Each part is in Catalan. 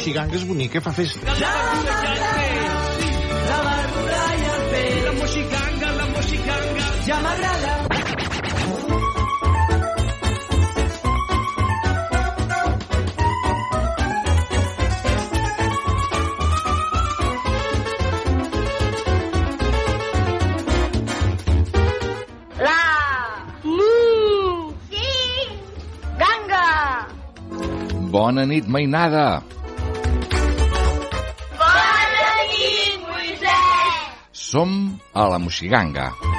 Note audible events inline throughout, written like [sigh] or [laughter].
moixiganga és bonica, fa festa. La verdura ja té, sí. La verdura ja té. La moixiganga, la moixiganga. Ja m'agrada. La. Mu. Sí. Ganga. Bona nit, mainada! Som a la Moixiganga.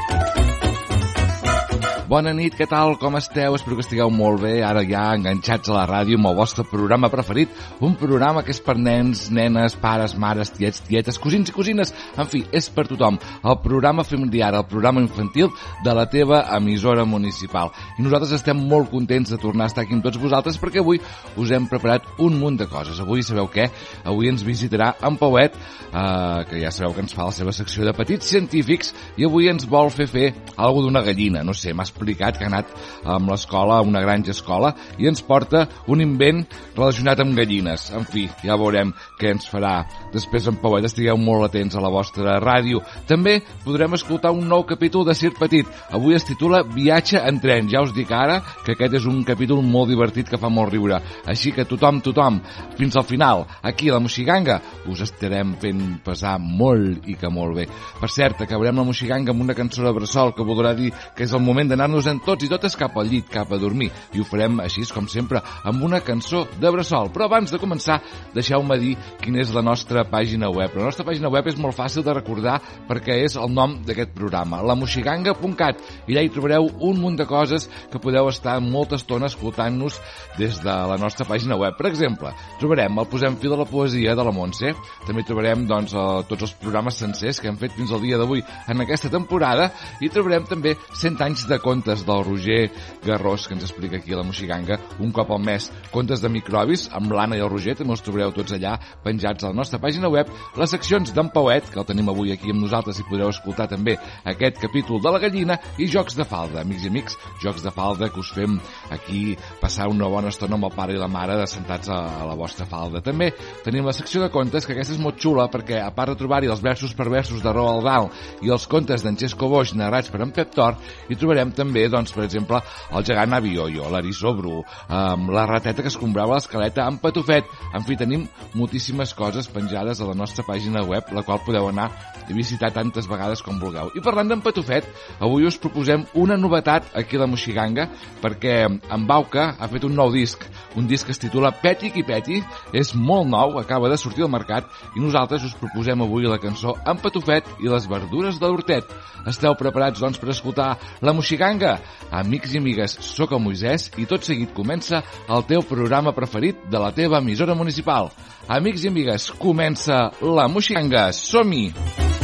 Bona nit, què tal, com esteu? Espero que estigueu molt bé, ara ja enganxats a la ràdio amb el vostre programa preferit, un programa que és per nens, nenes, pares, mares, tiets, tietes, cosins i cosines, en fi, és per tothom. El programa familiar, el programa infantil de la teva emissora municipal. I nosaltres estem molt contents de tornar a estar aquí amb tots vosaltres perquè avui us hem preparat un munt de coses. Avui sabeu què? Avui ens visitarà en Pauet, eh, que ja sabeu que ens fa la seva secció de petits científics, i avui ens vol fer fer alguna d'una gallina, no sé, m'ha explicat que ha anat amb l'escola, una granja escola, i ens porta un invent relacionat amb gallines. En fi, ja veurem què ens farà. Després en Pauet estigueu molt atents a la vostra ràdio. També podrem escoltar un nou capítol de Circ Petit. Avui es titula Viatge en tren. Ja us dic ara que aquest és un capítol molt divertit que fa molt riure. Així que tothom, tothom, fins al final, aquí a la Moixiganga, us estarem fent passar molt i que molt bé. Per cert, acabarem la Moixiganga amb una cançó de Bressol que voldrà dir que és el moment d'anar-nos en tots i totes cap al llit, cap a dormir. I ho farem així, com sempre, amb una cançó de Bressol. Però abans de començar, deixeu-me dir quina és la nostra pàgina web. La nostra pàgina web és molt fàcil de recordar perquè és el nom d'aquest programa, lamoxiganga.cat, i allà hi trobareu un munt de coses que podeu estar molta estona escoltant-nos des de la nostra pàgina web. Per exemple, trobarem el Posem fil de la poesia de la Montse, també trobarem doncs, eh, tots els programes sencers que hem fet fins al dia d'avui en aquesta temporada i trobarem també 100 anys de contes del Roger Garrós, que ens explica aquí a la Moixiganga un cop al mes. Contes de microbis amb l'Anna i el Roger, també els trobareu tots allà penjats a la nostra pàgina web. Les seccions d'en Pauet, que el tenim avui aquí amb nosaltres i podreu escoltar també aquest capítol de la gallina i jocs de falda, amics i amics, jocs de falda que us fem aquí passar una bona estona amb el pare i la mare de sentats a, la vostra falda. També tenim la secció de contes, que aquesta és molt xula perquè a part de trobar-hi els versos per versos de Roald Dahl i els contes d'en Xesco Boix narrats per en Pep Tor, hi trobarem també, doncs, per exemple, el gegant Avioio, l'Arissó Bru, amb la rateta que escombrava l'escaleta amb Patufet. En fi, tenim moltíssimes coses penjades a la nostra pàgina web, la qual podeu anar a visitar tantes vegades com vulgueu. I parlant d'en Patufet, avui us proposem una novetat aquí a la Moixiganga, perquè en Bauca ha fet un nou disc, un disc que es titula Peti qui Peti, és molt nou, acaba de sortir al mercat, i nosaltres us proposem avui la cançó En Patufet i les verdures de l'Hortet. Esteu preparats, doncs, per escoltar la Moixiganga? Amics i amigues, sóc el Moisès i tot seguit comença el teu programa preferit de la teva emissora municipal. Amics i amigues, comença la Moixiganga. Som-hi! Ei,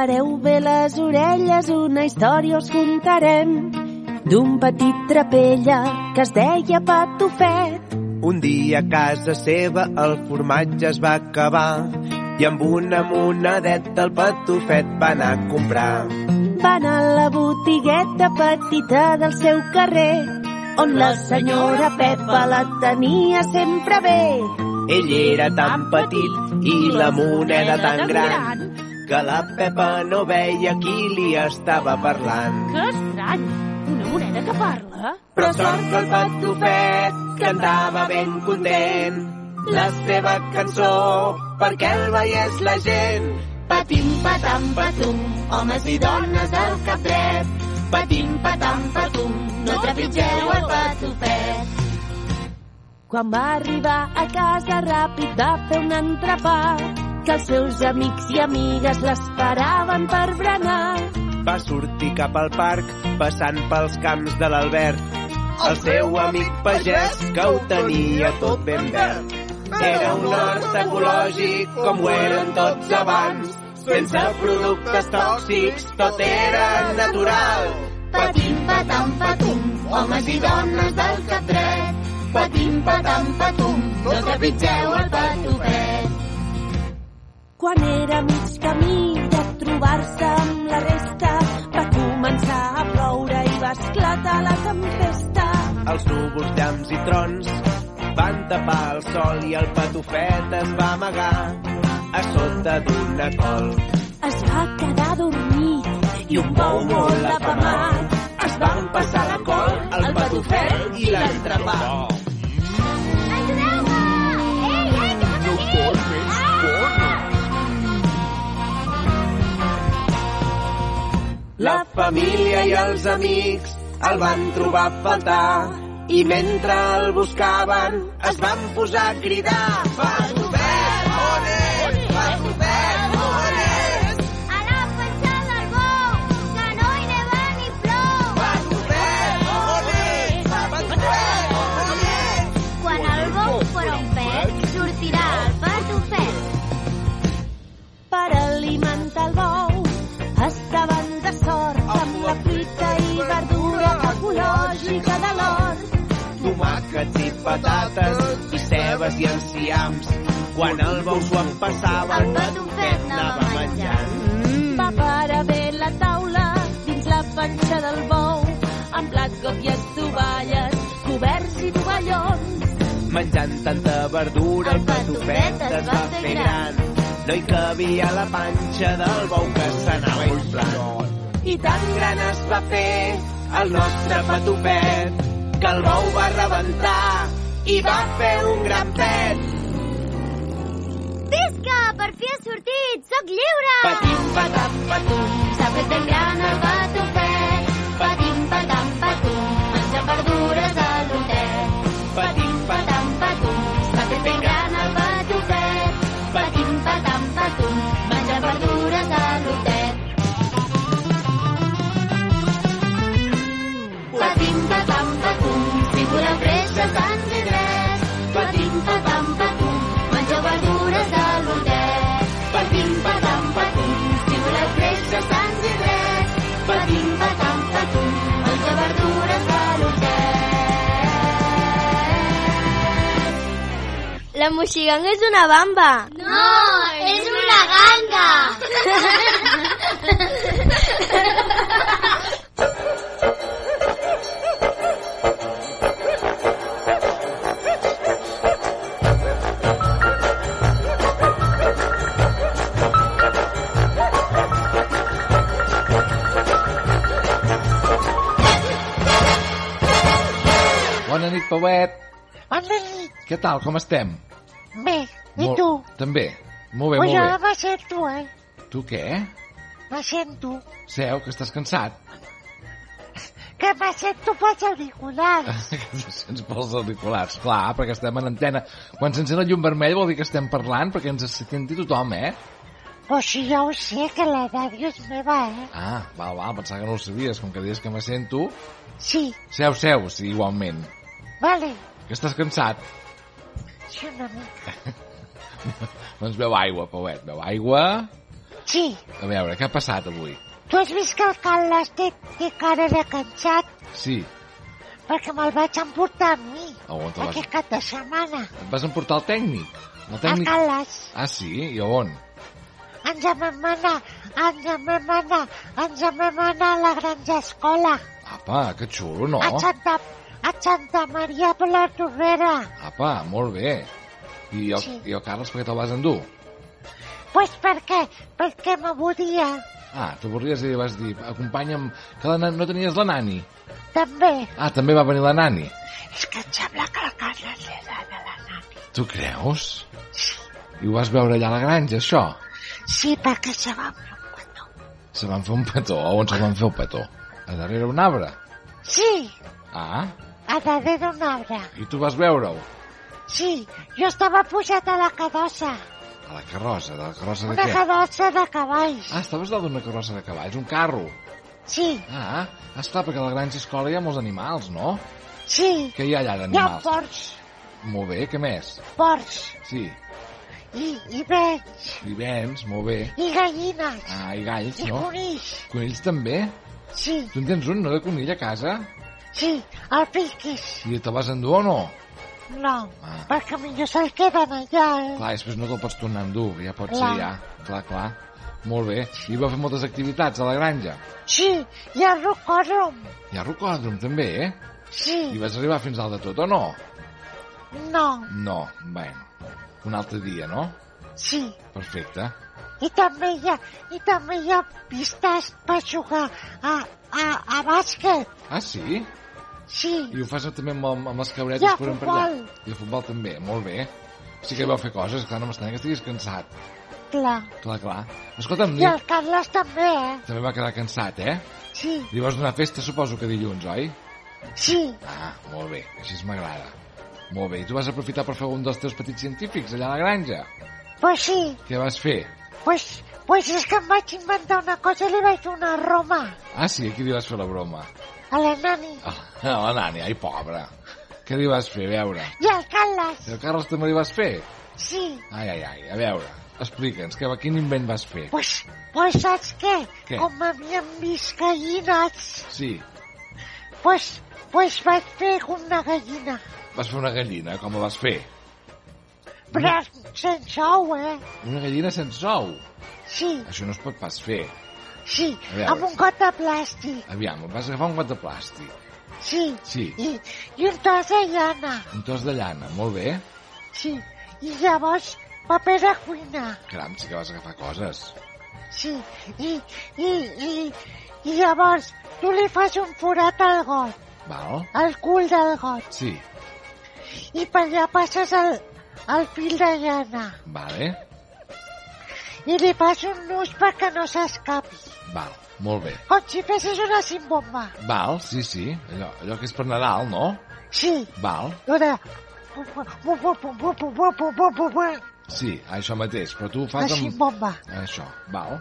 pareu bé les orelles, una història us contarem d'un petit trapella que es deia Patufet. Un dia a casa seva el formatge es va acabar i amb una monedeta el patufet va anar a comprar. Va anar a la botigueta petita del seu carrer, on la senyora Pepa la tenia sempre bé. Ell era tan petit i la moneda tan gran que la Pepa no veia qui li estava parlant. Que estrany, una moneda que parla? Però sort que el patufet cantava ben content la seva cançó perquè el veiés la gent. Patim, patam, patum, homes i dones del cap dret. Patim, patam, patum, no trepitgeu el patufet. Quan va arribar a casa ràpid va fer un entrepà que els seus amics i amigues l'esperaven per berenar. Va sortir cap al parc passant pels camps de l'Albert el seu amic pagès que ho tenia tot ben verd. Era un hort ecològic com ho eren tots abans, sense productes tòxics, tot era natural. Patim, patam, patum, homes i dones del cap dret. Patim, patam, patum, no trepitgeu el patufet. Quan era mig camí de trobar-se amb la resta, va començar a ploure i va esclatar la tempesta. Els núvols, llamps i trons van tapar el sol i el patufet es va amagar a sota d'una col. Es va quedar dormit i un bou molt apamat Es van passar la col, el patufet i l'entrepà. Ajudeu-me! Família i els amics el van trobar a faltar i mentre el buscaven es van posar a cridar Patufet, on és? Patufet, on Tomàquets i patates i cebes i enciams. Quan el bou s'ho empassava, El patufet anava menjant. Va parar bé la taula dins la panxa del bou, amb blat, got i estovalles, coberts i tovallons. Menjant tanta verdura, el patufet es va fer gran. No hi cabia la panxa del bou que s'anava inflant. I tan gran es va fer el nostre patufet que el bou va rebentar i va fer un gran pet. Visca! Per fi ha sortit! Soc lliure! Patim, patam, patum, S'ha fet ben gran el patufet. Patim, patam, patum, menja verdures a l'hotet. patim, Moixiganga és una bamba. No, és una ganga! Bona nit, Pauet. Bona nit. Què tal, com estem? I Molt- tu? També. Molt bé, Pues jo molt bé. me sento, eh? Tu què? Me sento. Seu, que estàs cansat. Que me sento pels auriculars. [laughs] Que te sents pels auriculars. Clar, perquè estem en antena. Quan s'encén el llum vermell vol dir que estem parlant, perquè ens senti tothom, eh? Pues si jo ho sé, que la ràdio és meva, eh? Ah, val, val, pensava que no ho sabies. Com que dius que me sento... Sí, Seu, seu, sí, igualment. vale. Que estàs cansat? Sí, una mica. [laughs] [laughs] Doncs beu aigua, Pauet, beu aigua. Sí, A veure, què ha passat avui? tu has vist que el Carles té, té cara de cansat Sí, perquè me'l vaig emportar a mi a on te aquest cap de setmana. Et vas emportar el tècnic? El El tècnic... Carles. Ah, sí? I a on? Ens en vam anar, ens en vam anar, ens en vam anar a la granja escola, Apa, que xulo, no? a, Santa, a Santa Maria de la Torrera. Apa, molt bé. I el, Sí. i el Carles, per què te'l vas endur? Pues per què? Perquè m'avorria. Ah, t'avorries i vas dir, acompanya'm, que la, nan- no tenies la nani. També. Ah, també va venir la nani. És que em sembla que el Carles li agrada la nani. Tu creus? I ho vas veure allà a la granja, això? Sí, perquè se va fer un petó. Se van fer un petó. A on se van fer un petó? A darrere un arbre? Sí, Ah, a darrere un arbre. i tu vas veure-ho? Sí, jo estava pujat a la cadossa. A la carrossa, de la carrossa de Una què? cadossa de cavalls. Ah, estaves dalt d'una carrossa de cavalls, un carro. Sí, Ah, esclar, perquè a la granja escola hi ha molts animals, no? sí. Què hi ha allà Hi ha d'animals? porcs. Molt bé, què més? porcs, Sí, i, i vents, i vens, molt bé. i gallines, Ah, i galls, i no? conills. Conills també? Sí, Tu en tens un, no, de conill a casa? sí, el piquis. I te'l vas endur o no? No, Ah. perquè millor se'l queden allà. Eh? Clar, després no te'l pots tornar a endur, ja pot Clar. ser ja. Clar, clar. Molt bé. I va fer moltes activitats a la granja. Sí, i el rocòdrom. Hi ha rocòdrom també, eh? Sí, I vas arribar fins al de tot o no? no, No, bueno. Un altre dia, no? sí. Perfecte. I també hi ha, i també hi ha pistes per jugar a, a, a bàsquet. Ah, sí? Sí, I ho fas també amb, amb les cabretes I a per futbol. I a futbol també, molt bé. Sí que hi vau fer coses, clar, no m'estranya que estiguis cansat. clar. Clar, clar. Escolta'm, I el Carles també, eh? també va quedar cansat, eh? Sí, Li vas donar festa, suposo que dilluns, oi? sí, Ah, molt bé, així m'agrada. Molt bé, i tu vas aprofitar per fer un dels teus petits científics allà a la granja. pues sí, Què vas fer? pues, pues és que em vaig inventar una cosa i li vaig fer una Roma Ah, sí, aquí li vas fer la broma. a la nani Ah, la nani, ai, pobra. Què li vas fer, a veure? i al Carles. I el Carles també li vas fer? Sí, Ai, ai, ai, a veure, explica'ns, què, quin invent vas fer? pues, pues saps què? Què? Com havíem vist gallines, Sí, pues, pues vaig fer una gallina. vas fer una gallina, com la vas fer? Però sense ou, eh? Una gallina sense ou? Sí, Això no es pot pas fer. sí, amb un got de plàstic. Aviam, vas agafar un got de plàstic, Sí, Sí. I, i un tros de llana. un tos de llana, molt bé. Sí, i llavors paper de cuina. Caram, sí que vas agafar coses. Sí, i, i, i, i llavors tu li fas un forat al got, Val? al cul del got, Sí, i per allà passes el, el fil de llana vale, i li passo un nus perquè no s'escapi. Val, molt bé. Com si fessis una simbomba. Val, sí, sí. Allò, allò que és per Nadal, no? Sí. Val. Dona. Sí, això mateix, però tu ho fas amb... La simbomba. Això, val.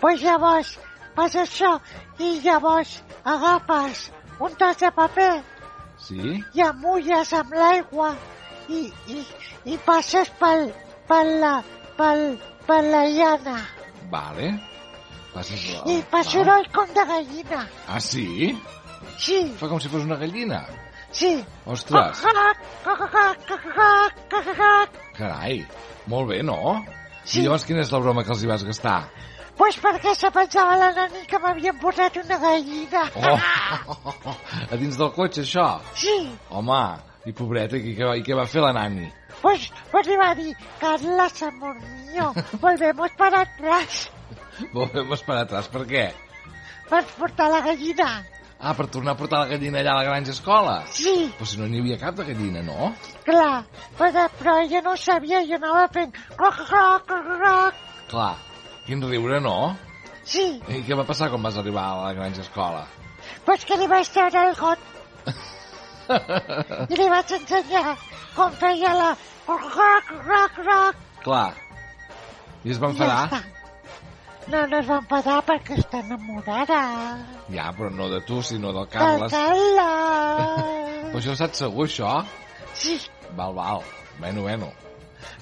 Pues llavors, fas això i llavors agafes un tas de paper sí? i amulles amb l'aigua i, i, i passes pel, pel, la, pel, per la llana. vale. Passes. I fa val. soroll com de gallina. Ah, sí? Sí, Fa com si fos una gallina. sí. Ostres, carai, molt bé, no? Sí. I llavors quina és la broma que els hi vas gastar? Pues perquè se pensava la nani que m'havien posat una gallina. Oh, [laughs] a dins del cotxe, això? Sí, Home, i pobreta, i què, i què va fer la nani? Pues, pues li va dir, Carlas, amor mío, volvemos para atrás. [laughs] Volvemos para atrás, per què? Per portar la gallina. Ah, per tornar a portar la gallina allà a la granja escola? Sí, Però si no n'hi havia cap de gallina, no? clar, però, però ella no ho sabia, jo anava fent... Croc, croc, croc, croc. Clar, quin riure, no? Sí, I què va passar quan vas arribar a la granja escola? pues que li vaig treure el got [laughs] i li vaig ensenyar com feia la... Croc, croc, croc. Clar. I es va ja enfadar? està. No, no es va enfadar perquè està enamorada. Ja, però no de tu, sinó del Del Carles. Carles. Però això ho saps segur, això? Sí, Val, val. Bueno, bueno.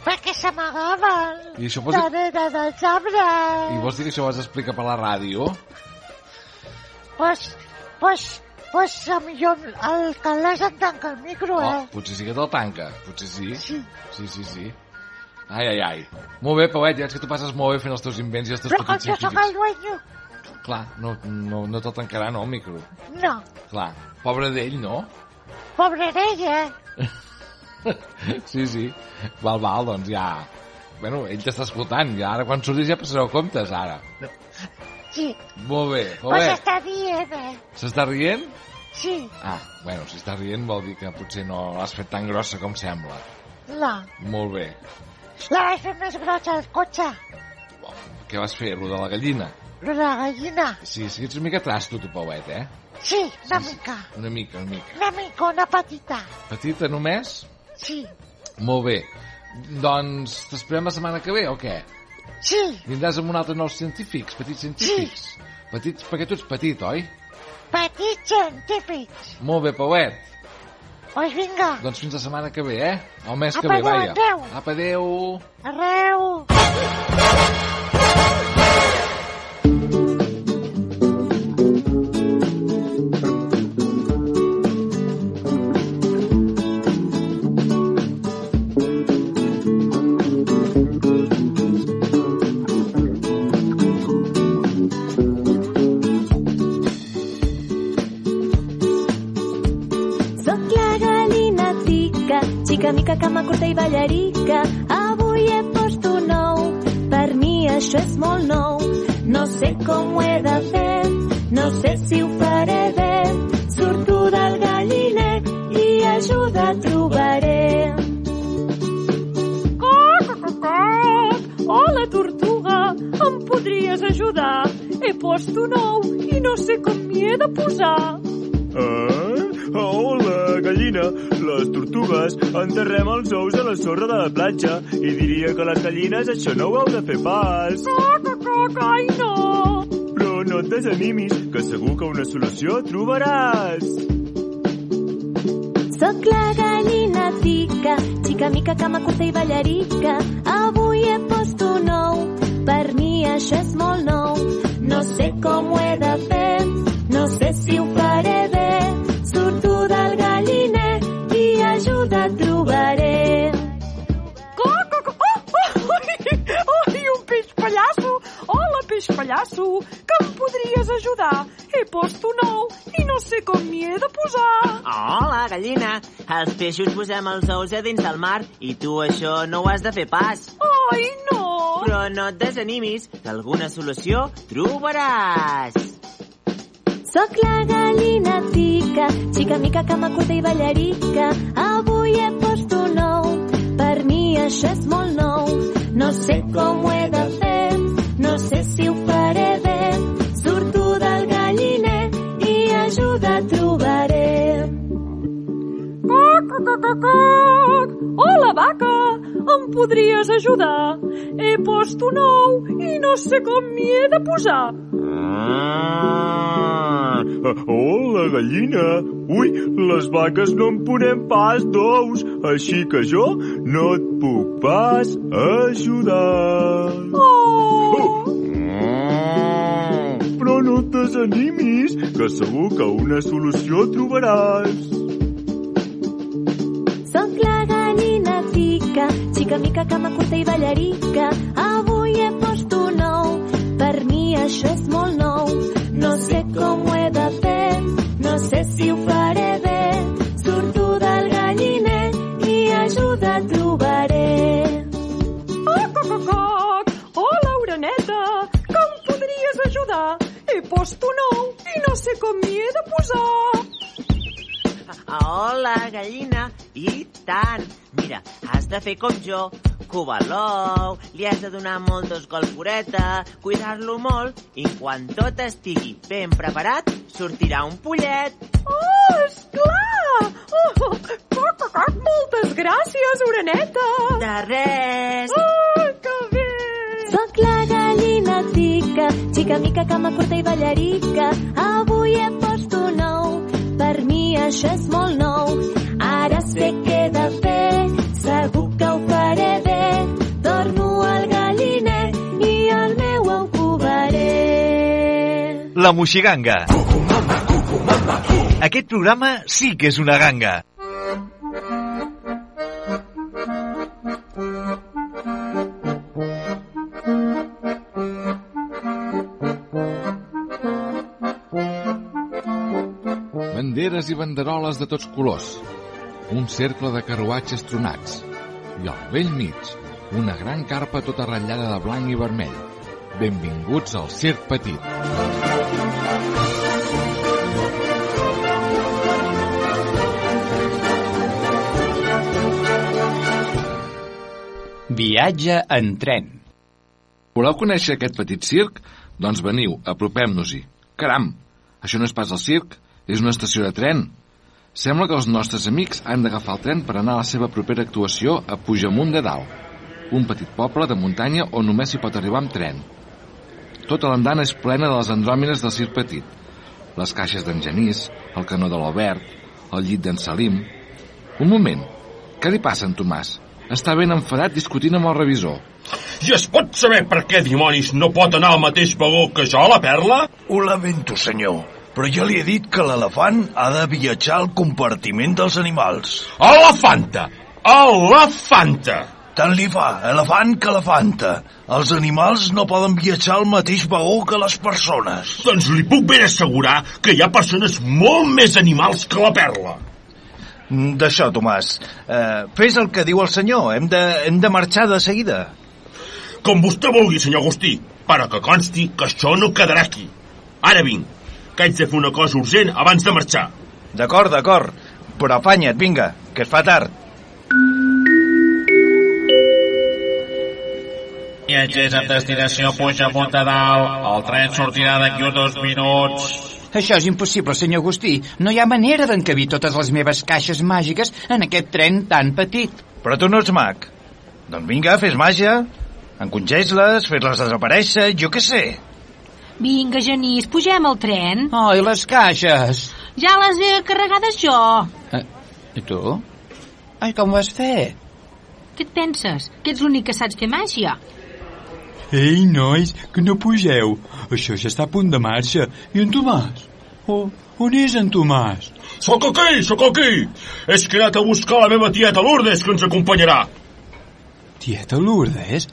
perquè s'amagaven I això dir... darrere dels arbres. I vols dir que això ho has d'explicar per la ràdio? Pues, pues, pues a millor el Carles en tanca el micro, Oh, eh? potser sí que te'l tanca. Potser sí. Sí. Sí, sí, sí. Ai, ai, ai. Molt bé, Pauet, ja és que tu passes molt bé fent els teus invents i els teus Però com petits jo sóc científics. el dueño, Clar, no, no, no te'l tancarà, no, el micro. no. Clar, pobre d'ell, no? Pobre d'ella, eh? [laughs] sí, sí. Val, val, doncs ja... Bueno, ell t'està escoltant, ja ara quan surtis ja passareu comptes, ara. Sí, Molt bé, pues Pauet. està dient, eh? S'està rient? Sí, Ah, bueno, si està rient vol dir que potser no l'has fet tan grossa com sembla. no. Molt bé. La vaig fer més grossa al cotxe. Què vas fer, lo de la gallina? Lo de la gallina. Sí, sí ets una mica trasto, tu, Pauet, eh? Sí, una mica. Una mica, una mica. Una mica, una petita. Petita només? Sí, Molt bé. Doncs t'esperem la setmana que ve o què? Sí, Vindràs amb un altre nous científics, petits científics. Petits, perquè tu ets petit, oi? petits científics. Molt bé, Pauet. Pues vinga, Doncs fins la setmana que ve, eh? O mes que Apa, ve, vaja. adéu. Apa, adéu. arreu. Les gallines això no ho heu de fer pas. Coc, coc, ai, no! Però no et desanimis, que segur que una solució trobaràs. Soc la gallina tica, xica mica, cama curta i ballarica. Peixos posem els ous a dins del mar i tu això no ho has de fer pas. Ai, no! Però no et desanimis, que alguna solució trobaràs. Soc la gallina tica, xica mica, cama curta i ballarica. Avui he post un nou, per mi això és molt nou. No sé com ho he de Coc! Hola, vaca! Em podries ajudar? He post un ou i no sé com m'hi he de posar. Ah, hola, gallina. Ui, les vaques no en ponem pas d'ous, així que jo no et puc pas ajudar. Oh! Ah, Però no et desanimis, que segur que una solució trobaràs. Xica mica, cama curta i ballarica. Avui he post un nou, per mi això és molt nou. No sé com ho he de fer, no sé si ho faré bé. Surto del galliner i ajuda trobaré. Coc, coc, coc, coc! Hola, oreneta! Que em podries ajudar? He post un ou i no sé com m'hi he de posar. Hola, gallina. I tant. Mira, has de fer com jo. Covar l'ou, li has de donar molt d'escalforeta, cuidar-lo molt i quan tot estigui ben preparat, sortirà un pollet. Oh, esclar! Oh! Moltes gràcies, oreneta! De res! Oh, que bé! Soc la gallina tica, xica mica, cama curta i ballarica. Avui he post un nou, per mi això és molt nou. La Moixiganga. Aquest programa sí que és una ganga. Banderes i banderoles de tots colors. Un cercle de carruatges tronats. I al vell mig, una gran carpa tota ratllada de blanc i vermell. Benvinguts al Circ Petit. Viatge en tren. Voleu conèixer aquest petit circ? Doncs veniu, apropem-nos-hi. Caram, això no és pas el circ, és una estació de tren. Sembla que els nostres amics han d'agafar el tren per anar a la seva propera actuació a Pujamunt de Dalt, un petit poble de muntanya on només s'hi pot arribar amb tren. Tota l'andana és plena de les andròmines del circ petit. Les caixes d'en Genís, el canó de l'Albert, el llit d'en Salim... Un moment. Què li passa, en Tomàs? Està ben enfadat discutint amb el revisor. I es pot saber per què dimonis no pot anar al mateix vagó que jo, la Perla? Ho lamento, senyor, però jo li he dit que l'elefant ha de viatjar al compartiment dels animals. Elefanta! Elefanta! Tant li fa, elefant que elefanta. Els animals no poden viatjar al mateix vagó que les persones. Doncs li puc ben assegurar que hi ha persones molt més animals que la Perla. Mm, D'això, Tomàs. Eh, fes el que diu el senyor. Hem de, hem de marxar de seguida. Com vostè vulgui, senyor Agustí, però que consti que això no quedarà aquí. Ara vinc, que haig de fer una cosa urgent abans de marxar. D'acord, d'acord. Però afanya't, vinga, que es fa tard. Viatgers amb destinació Puigdemont de Dalt. El tren sortirà d'aquí uns dos minuts. Això és impossible, senyor Agustí. No hi ha manera d'encabir totes les meves caixes màgiques en aquest tren tan petit. Però tu no ets mag. Doncs vinga, fes màgia. Encongeix-les, fes-les desaparèixer, jo què sé. Vinga, Genís, pugem al tren. Oh, i les caixes? Ja les he carregades jo. Eh, I tu? Ai, com ho has fet? Què et penses? Que ets l'únic que saps fer màgia? Ei, nois, que no pugeu. Això ja està a punt de marxa. I en Tomàs? Oh, on és en Tomàs? Sóc aquí, sóc aquí. És que he anat a buscar la meva tieta Lourdes, que ens acompanyarà. Tieta Lourdes?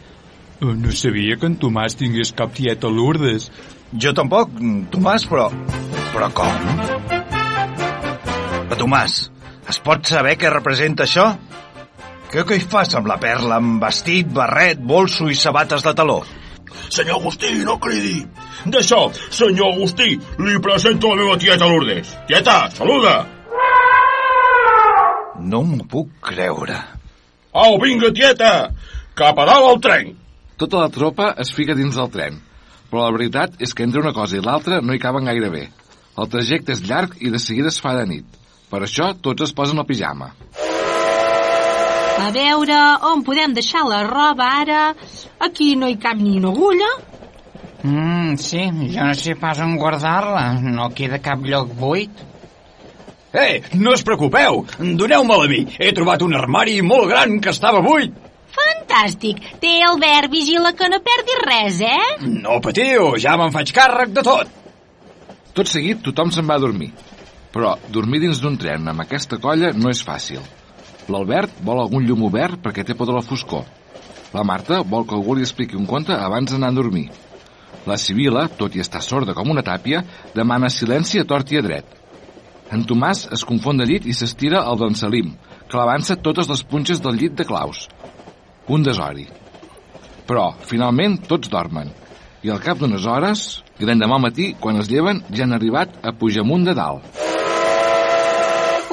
Oh, no sabia que en Tomàs tingués cap tieta Lourdes. Jo tampoc, Tomàs, però... Però com? Però, Tomàs, es pot saber què representa això? Què, què hi fas amb la perla, amb vestit, barret, bolso i sabates de taló? Senyor Agustí, no cridi. D'això, senyor Agustí, li presento la meva tieta Lourdes. Tieta, saluda. No m'ho puc creure. Au, vinga, tieta, cap a dalt al tren. Tota la tropa es fica dins del tren, però la veritat és que entre una cosa i l'altra no hi caben gaire bé. El trajecte és llarg i de seguida es fa de nit. Per això tots es posen el pijama. A veure, on podem deixar la roba ara? Aquí no hi cap ni una agulla. Mm, sí, jo no sé pas on guardar-la. No queda cap lloc buit. Eh, no us preocupeu, doneu-me-la a mi. He trobat un armari molt gran que estava buit. Fantàstic. Té Albert, vigila que no perdis res, eh? No patiu, ja me'n faig càrrec de tot. Tot seguit tothom se'n va a dormir. Però dormir dins d'un tren amb aquesta colla no és fàcil. L'Albert vol algun llum obert perquè té por de la foscor. La Marta vol que algú li expliqui un conte abans d'anar a dormir. La Sibila, tot i estar sorda com una tàpia, demana silenci a tort i a dret. En Tomàs es confon de llit i s'estira al d'en Salim, clavant-se totes les punxes del llit de Claus. Un desori. Però, finalment, tots dormen. I al cap d'unes hores, i l'endemà matí, quan es lleven, ja han arribat a Pujamunt de Dalt.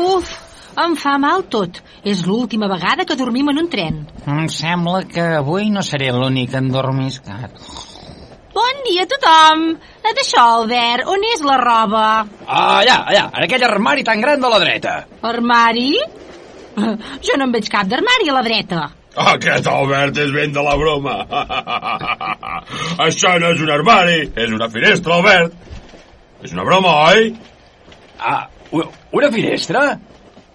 Uf, em fa mal tot. És l'última vegada que dormim en un tren. Em sembla que avui no seré l'únic endormiscat. Bon dia a tothom. D'això, Albert, on és la roba? Allà, allà, en aquell armari tan gran de la dreta. Armari? [laughs] Jo no en veig cap d'armari a la dreta. Aquest Albert és ben de la broma. [laughs] Això no és un armari, és una finestra, Albert. És una broma, oi? Ah, una finestra?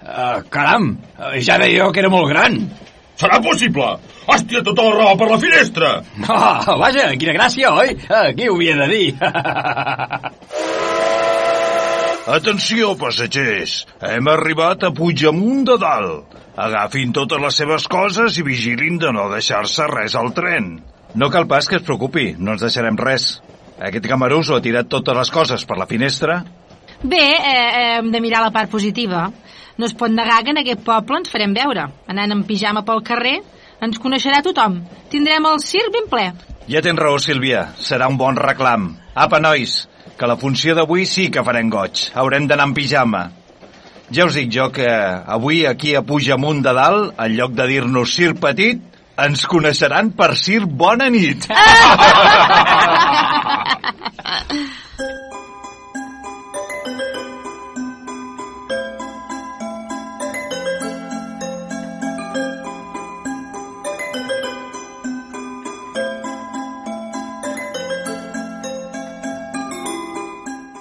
Uh, caram, ja deia jo que era molt gran. Serà possible! Has tirat tota la roba per la finestra! Oh, vaja, quina gràcia, oi? Qui ho havia de dir? [laughs] Atenció, passatgers! Hem arribat a Puigdemunt de Dalt. Agafin totes les seves coses i vigilin de no deixar-se res al tren. No cal pas que es preocupi, no ens deixarem res. Aquest camaruso ha tirat totes les coses per la finestra. Bé, eh, hem de mirar la part positiva. No es pot negar que en aquest poble ens farem veure. Anant en pijama pel carrer, ens coneixerà tothom. Tindrem el circ ben ple. Ja tens raó, Sílvia. Serà un bon reclam. Apa, nois, que la funció d'avui sí que farem goig. Haurem d'anar en pijama. Ja us dic jo que avui aquí a Pujamunt de Dalt, en lloc de dir-nos Sir Petit, ens coneixeran per Sir Bona Nit. [laughs]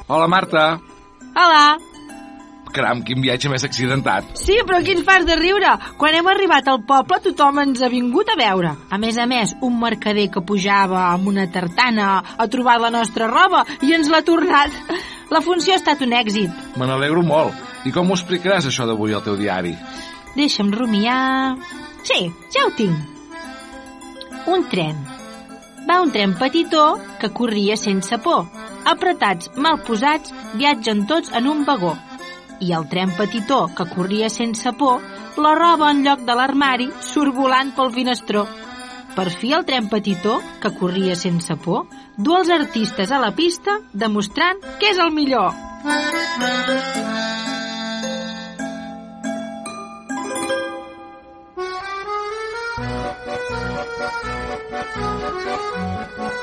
Hola, Marta. Hola. Caram, quin viatge més accidentat. Sí, però aquí ens fas de riure. Quan hem arribat al poble tothom ens ha vingut a veure. A més a més, un mercader que pujava amb una tartana ha trobat la nostra roba i ens l'ha tornat. La funció ha estat un èxit. Me n'alegro molt. I com ho explicaràs, això d'avui, al teu diari? Deixa'm rumiar... Sí, ja ho tinc. Un tren. Va un tren petitó que corria sense por. Apretats, mal posats, viatgen tots en un vagó. I el tren petitó que corria sense por, la roba en lloc de l'armari surt volant pel finestró. Per fi el tren petitó, que corria sense por, du els artistes a la pista demostrant que és el millor.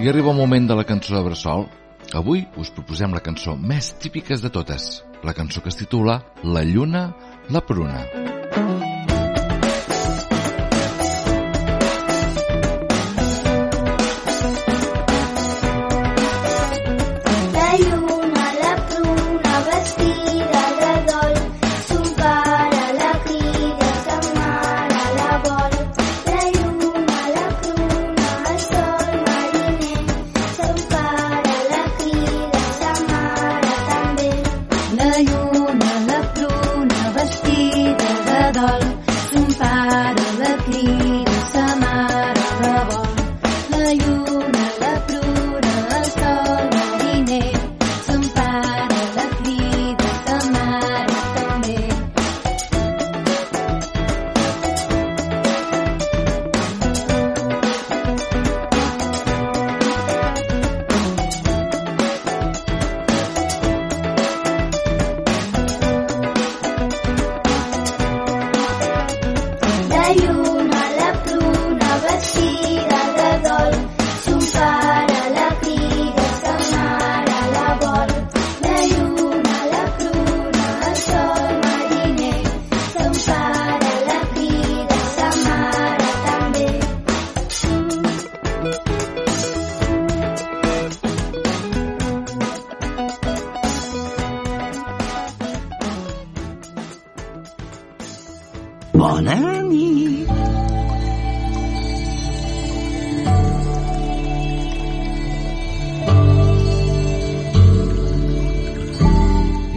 I arriba el moment de la cançó de Bressol. Avui us proposem la cançó més típiques de totes, la cançó que es titula La lluna, la pruna. La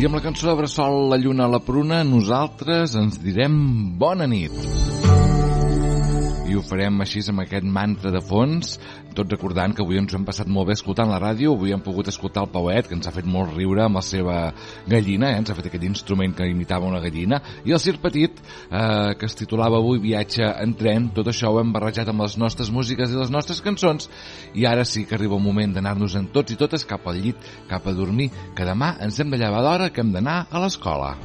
Amb la cançó de Bressol, La lluna la pruna, nosaltres ens direm bona nit. Ho farem així amb aquest mantra de fons, tot recordant que avui ens hem passat molt bé escoltant la ràdio, avui hem pogut escoltar el Pauet, que ens ha fet molt riure amb la seva gallina, eh? ens ha fet aquest instrument que imitava una gallina, i el Circ Petit, eh, que es titulava avui Viatge en tren, tot això ho hem barrejat amb les nostres músiques i les nostres cançons, i ara sí que arriba el moment d'anar-nos en tots i totes cap al llit, cap a dormir, que demà ens hem de llevar d'hora que hem d'anar a l'escola.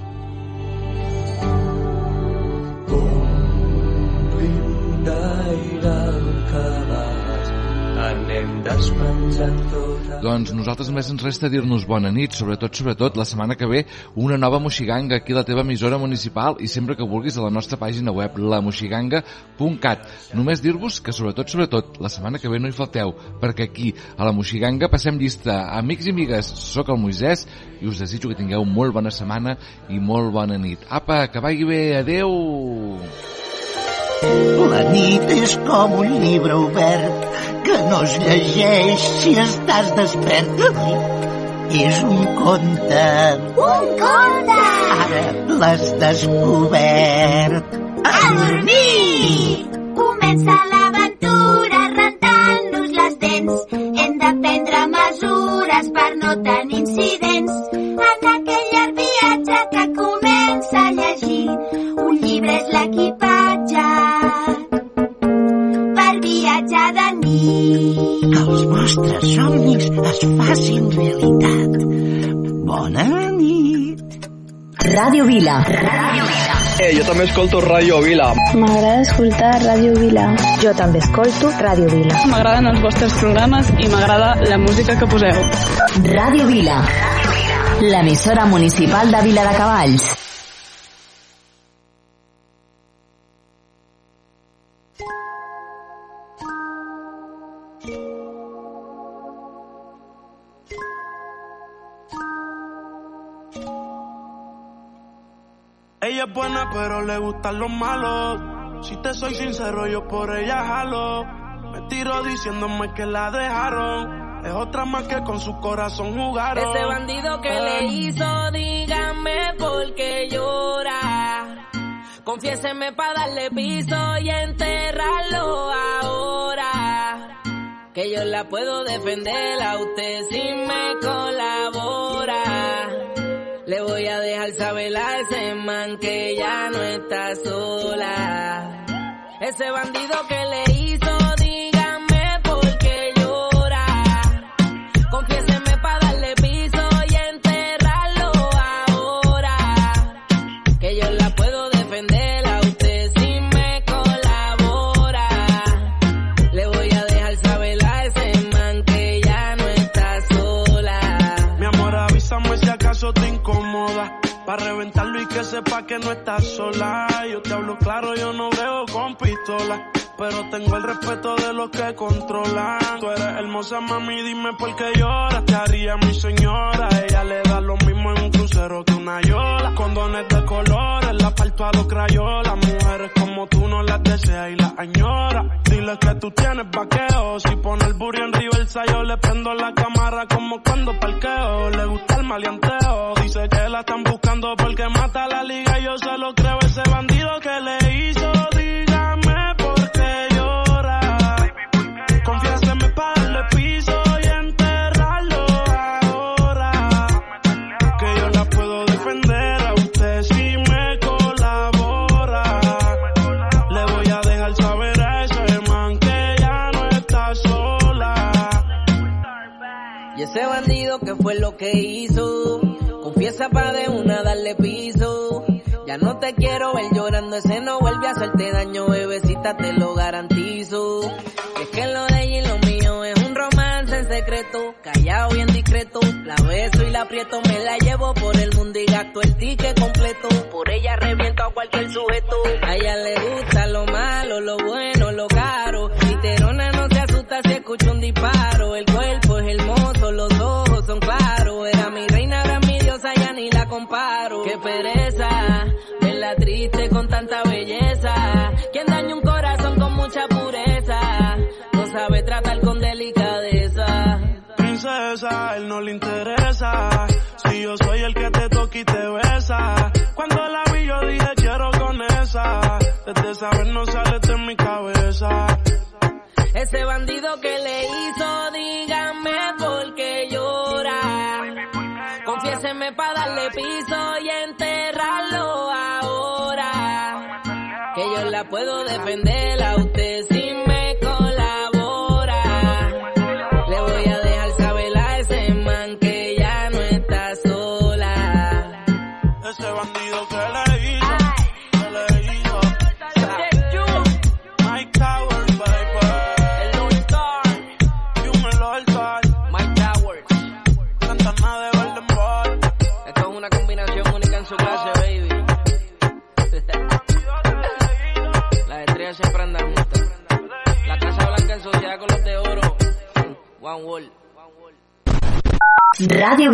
Doncs nosaltres només ens resta dir-nos bona nit, sobretot, sobretot, la setmana que ve, una nova Moxiganga aquí a la teva emissora municipal i sempre que vulguis a la nostra pàgina web, lamoxiganga.cat. Només dir-vos que, sobretot, sobretot, la setmana que ve no hi falteu, perquè aquí, a la Moxiganga, passem llista. Amics i amigues, sóc el Moisès i us desitjo que tingueu molt bona setmana i molt bona nit. Apa, que vagi bé, adeu! La nit és com un llibre obert que no es llegeix si estàs despert. La nit és un conte. Un conte! Ara l'has descobert. A dormir! Comença l'aventura rentant-nos les dents. Hem de prendre mesures per no tenir incidents. En aquell llarg viatge que comença a llegir, un llibre és l'equipatge de nit. vostres somnis es facin realitat. Bona nit. Ràdio Vila. Eh, jo també escolto Ràdio Vila. M'agrada escoltar Ràdio Vila. Jo també escolto Ràdio Vila. M'agraden els vostres programes i m'agrada la música que poseu. Ràdio Vila. L'emissora municipal de Vila de Cavalls. Pero le gustan los malos. Si te soy sincero, yo por ella jalo. Me tiro diciéndome que la dejaron. Es otra más que con su corazón jugaron. Ese bandido que le hizo, dígame por qué llora. Confiéseme para darle piso y enterrarlo ahora. Que yo la puedo defender a usted si me colabora. Le voy a dejar saber a ese man que ya no está sola. Ese bandido que le hizo, sepa que no estás sola. Yo te hablo claro, yo no veo con pistola. Pero tengo el respeto de los que controlan. Tú eres hermosa, mami, dime por qué lloras. Te haría mi señora. Ella le da lo mismo en un crucero que una yola. Condones de colores, la parto a los crayolas. Mujeres como tú no las deseas y las añora. Dile que tú tienes vaqueo. Si pone yo le prendo la cámara como cuando parqueo. Le gusta el maleanteo. Dice que la están buscando porque mata la liga. Yo se lo creo, ese bandido que le hizo. Que hizo, confiesa pa' de una darle piso. Ya no te quiero ver llorando, ese no vuelve a hacerte daño, bebecita, te lo garantizo. Es que lo de ella y lo mío es un romance en secreto, callado bien discreto. La beso y la aprieto, me la llevo por el mundo y gasto el ticket completo. Por ella reviento a cualquier sujeto. A ella le gusta lo malo, lo bueno, lo caro. Literona no se asusta si escucha un disparo. Pereza, verla triste con tanta belleza. Quien daña un corazón con mucha pureza, no sabe tratar con delicadeza. Princesa, él no le interesa. Si yo soy el que te toca y te besa. Cuando la vi yo dije quiero con esa. Desde saber no sale de mi cabeza. Ese bandido que le hizo, dígame Confiéseme para darle piso y enterrarlo ahora. Que yo la puedo defender a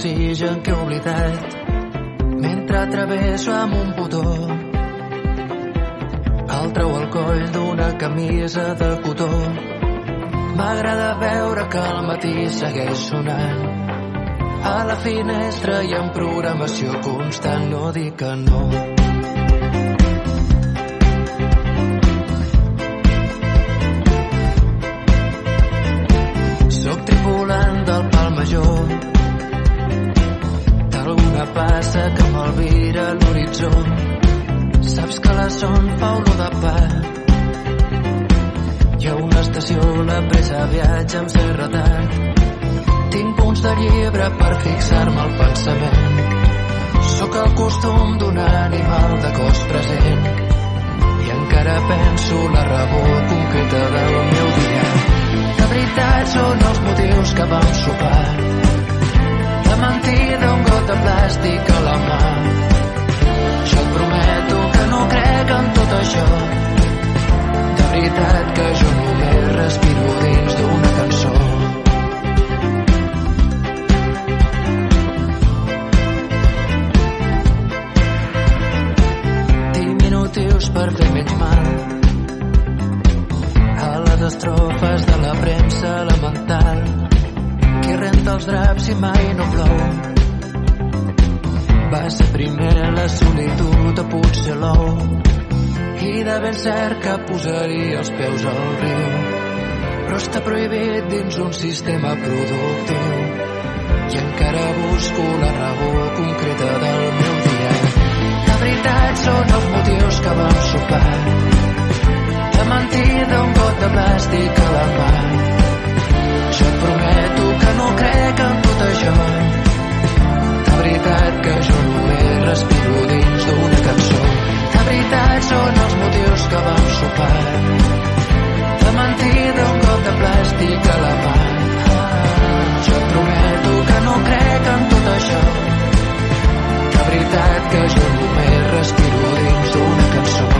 D'oxigen que he oblidat mentre travesso amb un botó el treu al coll d'una camisa de cotó. M'agrada veure que al matí segueix sonant. A la finestra hi ha programació constant no dic que no pensament. Sóc el costum d'un animal de cos present i encara penso la raó concreta del meu dia. De veritat són els motius que vam sopar. De mentida un got de plàstic a la mà. Jo et prometo que no crec en tot això. De veritat que jo només respiro ben cert que posaria els peus al riu, però està prohibit dins un sistema productiu. I encara busco la raó concreta del meu dia. La veritat són els motius que vam sopar. La mentida, un got de plàstic a la mà. Jo et prometo que no crec en tot això. La veritat que jo només respiro dins d'una cançó la veritat són els motius que vam sopar. La mentida un cop de plàstic a la mà. Jo et prometo que no crec en tot això. La veritat que jo només respiro dins d'una cançó.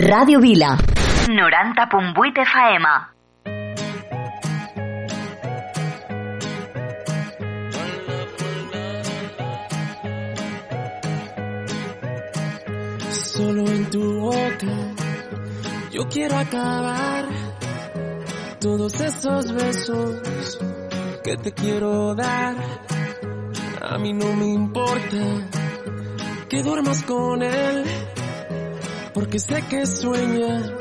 Radio Vila. 90.8 faema. Solo en tu boca yo quiero acabar todos esos besos que te quiero dar. A mí no me importa que duermas con él porque sé que sueñas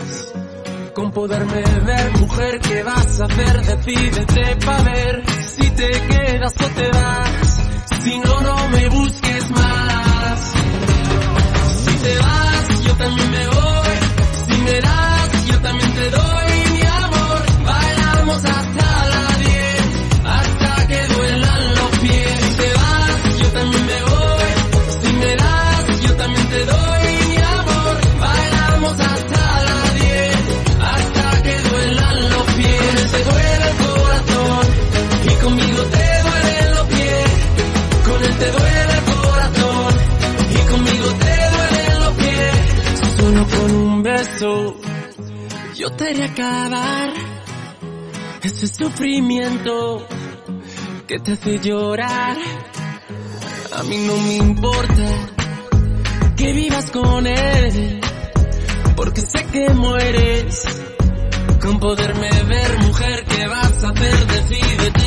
con poderme ver, mujer, ¿qué vas a hacer? Decídete pa' ver si te quedas o te vas, si no, no me busques más. Si te vas, yo también me voy, si me das, yo también te doy. yo te haré acabar ese sufrimiento que te hace llorar. A mí no me importa que vivas con él, porque sé que mueres con poderme ver, mujer, ¿qué vas a hacer? Decídete.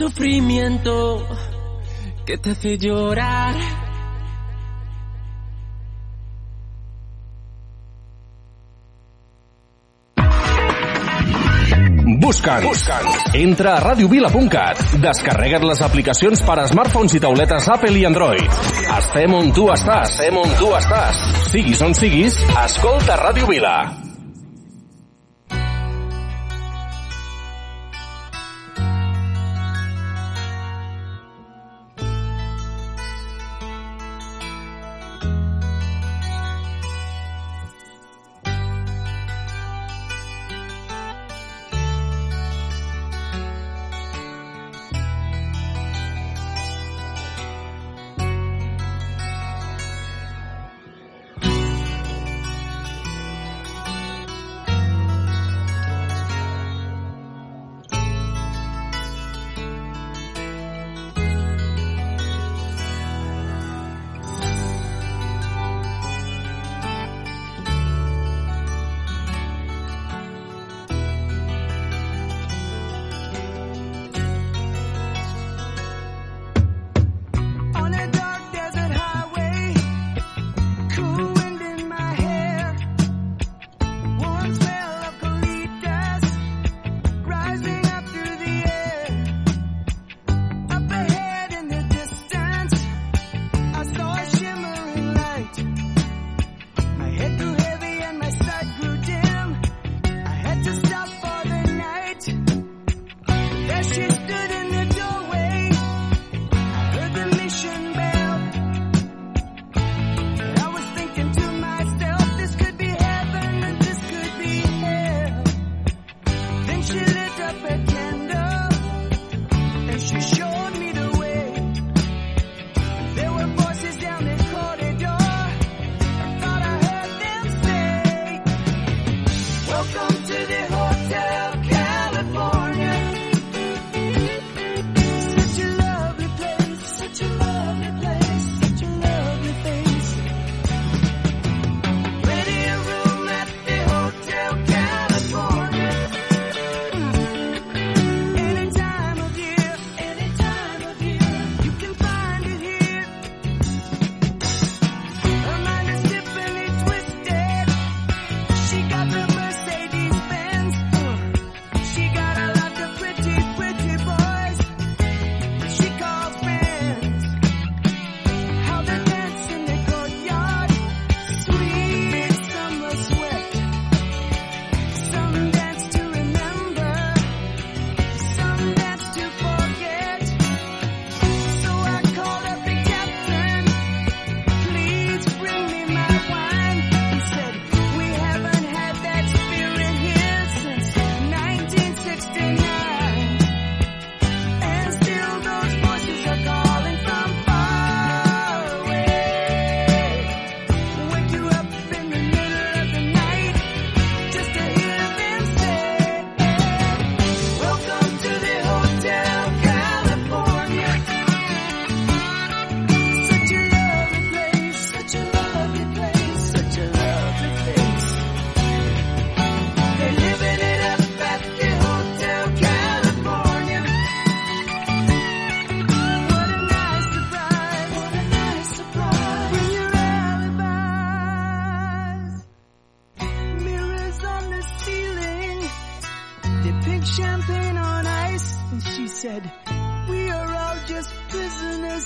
sufrimiento que te hace llorar. Busca'ns. Busca Entra a radiovila.cat. Descarrega't les aplicacions per a smartphones i tauletes Apple i Android. Estem on tu estàs. Estem on tu estàs. Siguis on siguis, escolta Ràdio Vila. welcome.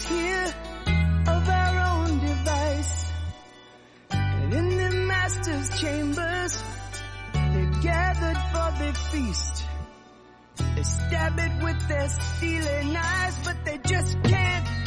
here of our own device. And in the master's chambers, they're gathered for the feast. They stab it with their stealing eyes, but they just can't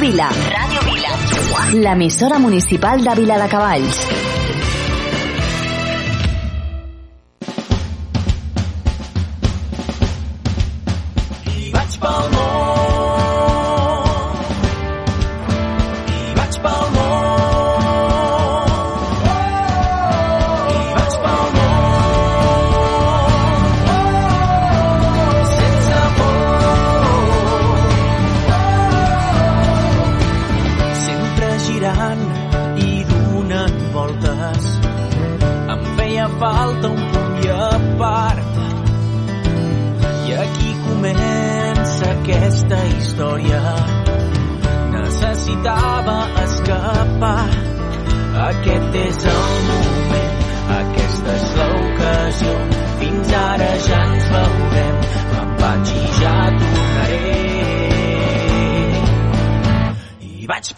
Vila. Radio Vila. La emisora municipal de Vila de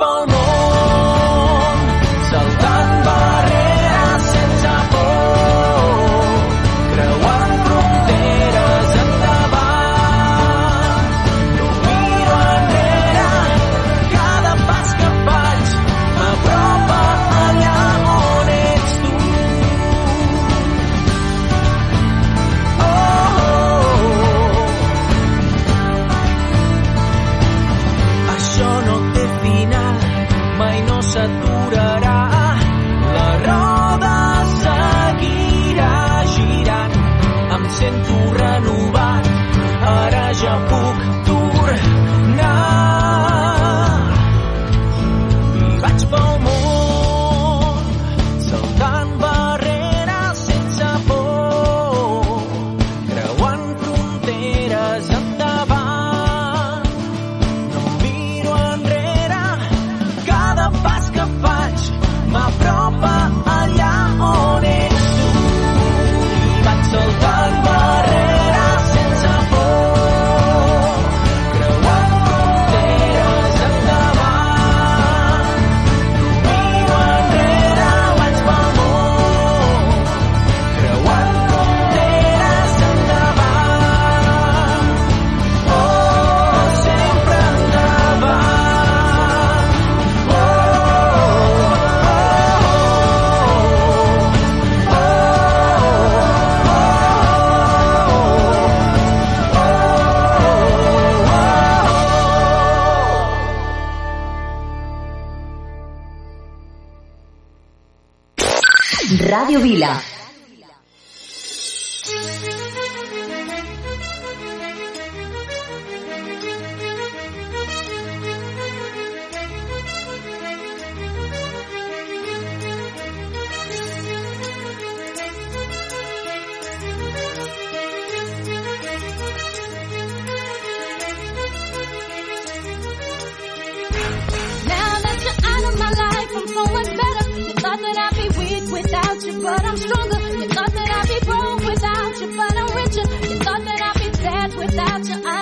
I Ràdio Vila. without you, but I'm stronger. You thought that I'd be broke without you, but I'm richer. You thought that I'd be sad without you. I